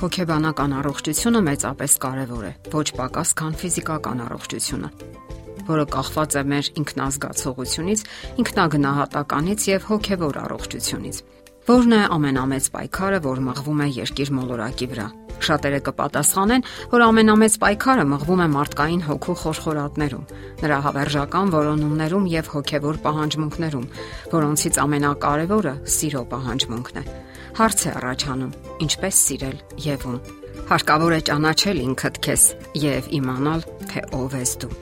Հոգեբանական առողջությունը մեծապես կարևոր է, ոչ պակաս քան ֆիզիկական առողջությունը, որը կախված է մեր ինքնազգացողությունից, ինքնագնահատականից եւ հոգեվոր առողջությունից։ Որն է ամենամեծ պայքարը, որ մղվում է երկիր մոլորակի վրա։ Շատերը կպատասխանեն, որ ամենամեծ պայքարը մղվում է մարդկային հոգու խորխորատներում, նրա հավերժական որոնումներում եւ հոգեվոր պահանջմունքներում, որոնցից ամենակարևորը սիրո պահանջմունքն է։ Հարց է առաջանում. ինչպես սիրել եւ ում։ Հարկավոր է ճանաչել ինքդ քեզ եւ իմանալ, թե ով ես դու։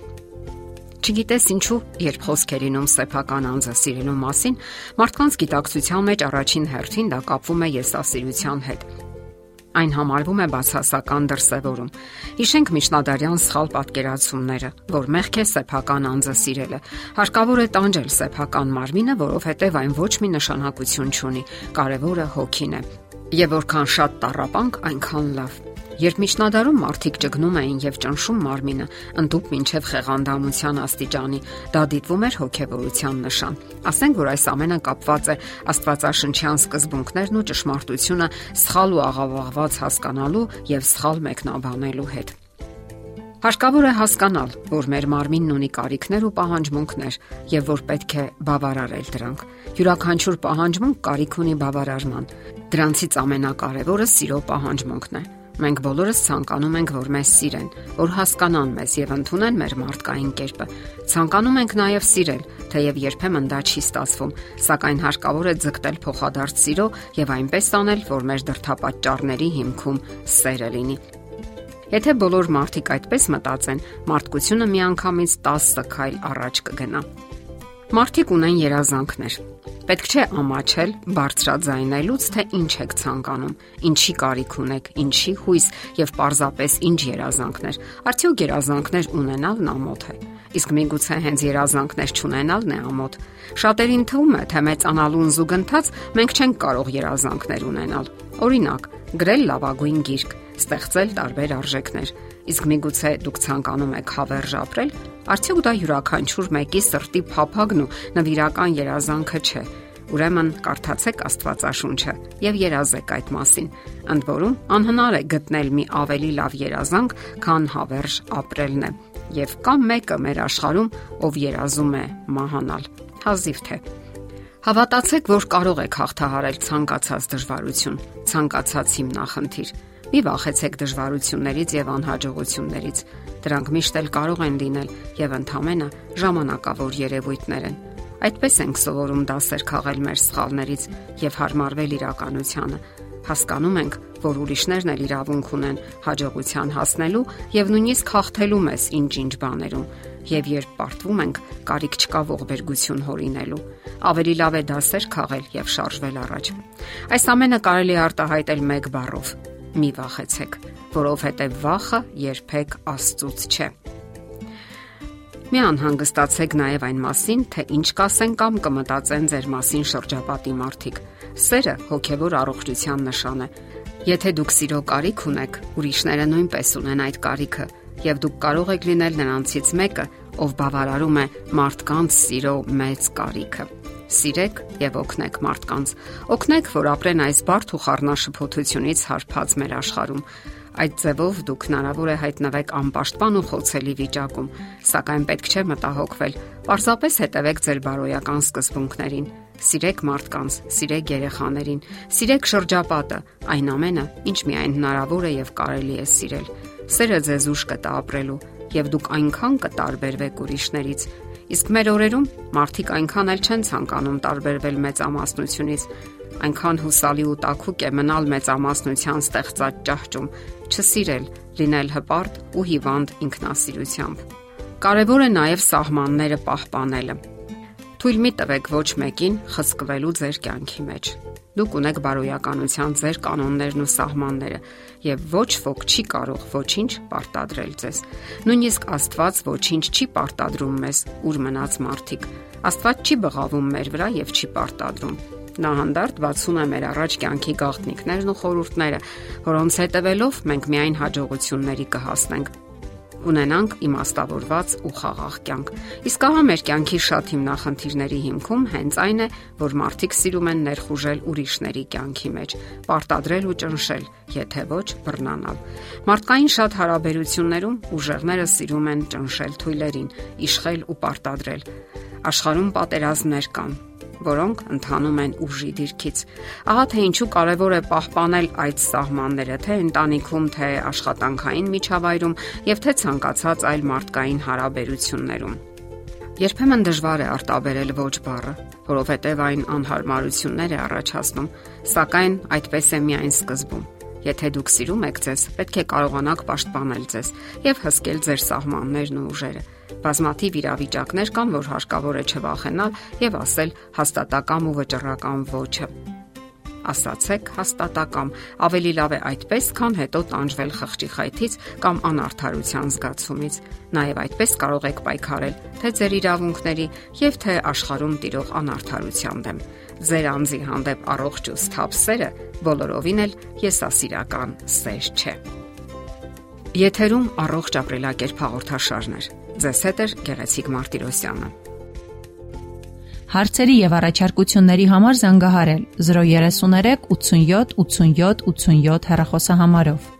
Չգիտես ինչու, երբ խոսք է լինում սեփական անձը սիրելու մասին, մարդկանց գիտակցության մեջ առաջին հերթին դա կապվում է եսասիրության հետ։ Այն համարվում է բացասական դրսևորում։ Հիշենք Միշնադարյան սխալ պատկերացումները, որ մեղք է սեփական անձը սիրելը։ Հարկավոր է տանջել սեփական մարմինը, որովհետև այն ոչ մի նշանակություն չունի։ Կարևորը հոգին է։ Եվ որքան շատ տարապանք, այնքան լավ։ Երբ միջնադարում մարդիկ ճգնում էին եւ ճնշում մարմինը, ընդդուք մինչև խեղանդամության աստիճանի, դա դիտվում էր հոգեվորության նշան։ Ասենք որ այս ամենը կապված է Աստվածաշնչյան սկզբունքներն ու ճշմարտությունը սխալ ու աղավաղված հասկանալու եւ սխալ մեկնաբանելու հետ։ Հարկավոր է հասկանալ, որ մեր մարմինն ունի կարիքներ ու պահանջմունքներ եւ որ պետք է բավարարել դրանք։ Յուրաքանչյուր պահանջմունք կարիք ունի բավարարման։ Դրանցից ամենակարևորը սիրո պահանջմունքն է։ Մենք բոլորս ցանկանում ենք, որ մեզ սիրեն, որ հասկանան մեզ եւ ընդունեն մեր մարդկային կերպը։ Ցանկանում ենք նաեւ սիրել, թեև երբեմն դա չի ստացվում, սակայն հարկավոր է ձգտել փոխադարձ սիրո եւ այնպես անել, որ մեր դրթապաճառների հիմքում սերը լինի։ Եթե բոլոր մարդիկ այդպես մտածեն, մարդկությունը միանգամից 10 քայլ առաջ կգնա։ Մարդիկ ունեն երազանքներ։ Պետք չէ ամաչել բարձրաձայնելուց, թե ինչ եք ցանկանում, ինչի կարիք ունեք, ինչի հույս եւ պարզապես ինչ երազանքներ։ Արդյոք երազանքներ ունենալն ամոթ է։ Իսկ միգուցե հենց երազանքներ չունենալն է ամոթ։ Շատերին թվում է, թե մեծանալուն զուգընթաց մենք չենք կարող երազանքներ ունենալ։ Օրինակ, գրել լավագույն գիրք, ստեղծել տարբեր արժեքներ։ Իսկ միգուցե դուք ցանկանում եք հավերժ ապրել, արդյոք դա յուրաքանչյուր մեկի սրտի փափագն ու նվիրական երազանքը չէ։ Ուրեմն կարդացեք Աստվածաշունչը եւ երազեք այդ մասին։ Ընդ որում, անհնար է գտնել մի ավելի լավ երազանք, քան հավերժ ապրելն է։ Եվ կա մեկը մեր աշխարհում, ով երազում է մահանալ։ Հազիվ թե Հավատացեք, որ կարող եք հաղթահարել ցանկացած դժվարություն, ցանկացած հիմնախնդիր։ Մի վախեցեք դժվարություններից եւ անհաջողություններից։ Դրանք միշտ էլ կարող են լինել եւ ընդհանրապես ժամանակավոր երևույթներ են։ Այդպես ենք սովորում դասեր քաղել մեր սխալներից եւ հարմարվել իրականությանը։ Հասկանում ենք, որ ուրիշներն էլ իրավունք ունեն հաջողության հասնելու եւ նույնիսկ հաղթելու մեզ ինչ-ինչ բաներում։ Եվ երբ պարտվում ենք, կարիք չկա ողբերգություն հորինելու։ Ավելի լավ է դասեր քաղել եւ շարժվել առաջ։ Այս ամենը կարելի արտահայտել մեկ բառով՝ մի վախեցեք, որովհետև վախը երբեք Աստծուց չէ։ Մի անհանգստացեք նաև այն մասին, թե ինչ կասեն կամ կմտածեն ձեր մասին շրջապատի մարդիկ։ Սերը հոգևոր առողջության նշան է։ Եթե դուք սիրո կարիք ունեք, ուրիշները նույնպես ունեն այդ կարիքը, եւ դուք կարող եք լինել նրանցից մեկը, ով բավարարում է մարդկանց սիրո մեծ կարիքը սիրեք եւ օգնեք մարդկանց։ Օգնեք, որ ապրեն այս բարդ ու խառնաշփոթությունից հարբած մեր աշխարհում։ Այդ ձևով դուք հնարավոր է հայտնվեք անպաշտպան ու խոցելի վիճակում, սակայն պետք չէ մտահոգվել։ Պարզապես հետևեք ձեր բարոյական սկզբունքներին։ Սիրեք մարդկանց, սիրեք երեխաներին, սիրեք շրջապատը, այն ամենը, ինչ միայն հնարավոր է եւ կարելի է սիրել։ Սերը ձեզ ուժ կտա ապրելու, եւ դուք այնքան կտարբերվեք ուրիշներից, Իսկ մեր օրերում մարդիկ այնքան էլ չեն ցանկանում տարբերվել մեծամասնությունից, այնքան հուսալի ու տակուկ է մնալ մեծամասնության ստեղծած ճահճում, չսիրել, լինել հպարտ ու հիվանդ ինքնասիրությամբ։ Կարևոր է նաև սահմանները պահպանելը։ Թույլ մի տվեք ոչ մեկին խսկվելու ձեր կյանքի մեջ։ Դուք ունեք բարոյականության ձեր կանոններն ու սահմանները, եւ ոչ ոք չի կարող ոչինչ պարտադրել ձեզ։ Նույնիսկ Աստված ոչինչ չի պարտադրում մեզ, ուր մնաց մարդիկ։ Աստված չի բղավում մեր վրա եւ չի պարտադրում։ Նա հանդարտ բացում է մեր առաջ կյանքի գաղտնիքներն ու խորհուրդները, որոնց հետևելով մենք միայն հաջողությունների կհասնենք։ ունենանք իմաստավորված ու խաղաղ կյանք։ Իսկ ահա մեր կյանքի շատ հիմնախնդիրների հիմքում հենց այն է, որ մարդիկ սիրում են ներխուժել ուրիշների կյանքի մեջ, պարտադրել ու ճնշել, եթե ոչ բռնանալ։ Մարդկային շատ հարաբերություններում ուժերները սիրում են ճնշել թույլերին, իշխել ու պարտադրել։ Աշխարհում պատերազմներ կան, որոնք ընթանում են ուժի դիրքից։ Ահա թե ինչու կարևոր է պահպանել այդ սահմանները, թե ընտանիքում, թե աշխատանքային միջավայրում եւ թե ցանկացած այլ մարդկային հարաբերություններում։ Երբեմն դժվար է արտաբերել ոչ բառը, որովհետև այն անհարմարություններ է առաջացնում, սակայն այդպես է միայն սկզբում։ Եթե դուք սիրում եք ձեզ, պետք է կարողանաք պաշտպանել ձեզ եւ հսկել ձեր սահմաններն ու ուժերը։ Բազմաթիվ իրավիճակներ կան, որ հարկավոր է չվախենալ եւ ասել հաստատակամ ու վճռական ոչը։ Ասացեք հաստատակամ, ավելի լավ է այդպես, քան հետո տանջվել խղճի խայթից կամ անարթարության զգացումից։ Նաև այդպես կարող եք պայքարել թե ձեր իրավունքների եւ թե աշխարհում տիրող անարթարության դեմ։ Ձեր անձի հանդեպ առողջ ու սթափ սերը բոլորովին էլ եսասիրական սեր չէ։ Եթերում առողջ ապրելակերպ հաղորդաշարներ։ Ձեզ հետ է Գեղեցիկ Մարտիրոսյանը։ Հարցերի եւ առաջարկությունների համար զանգահարել 033 87 87 87 հեռախոսահամարով։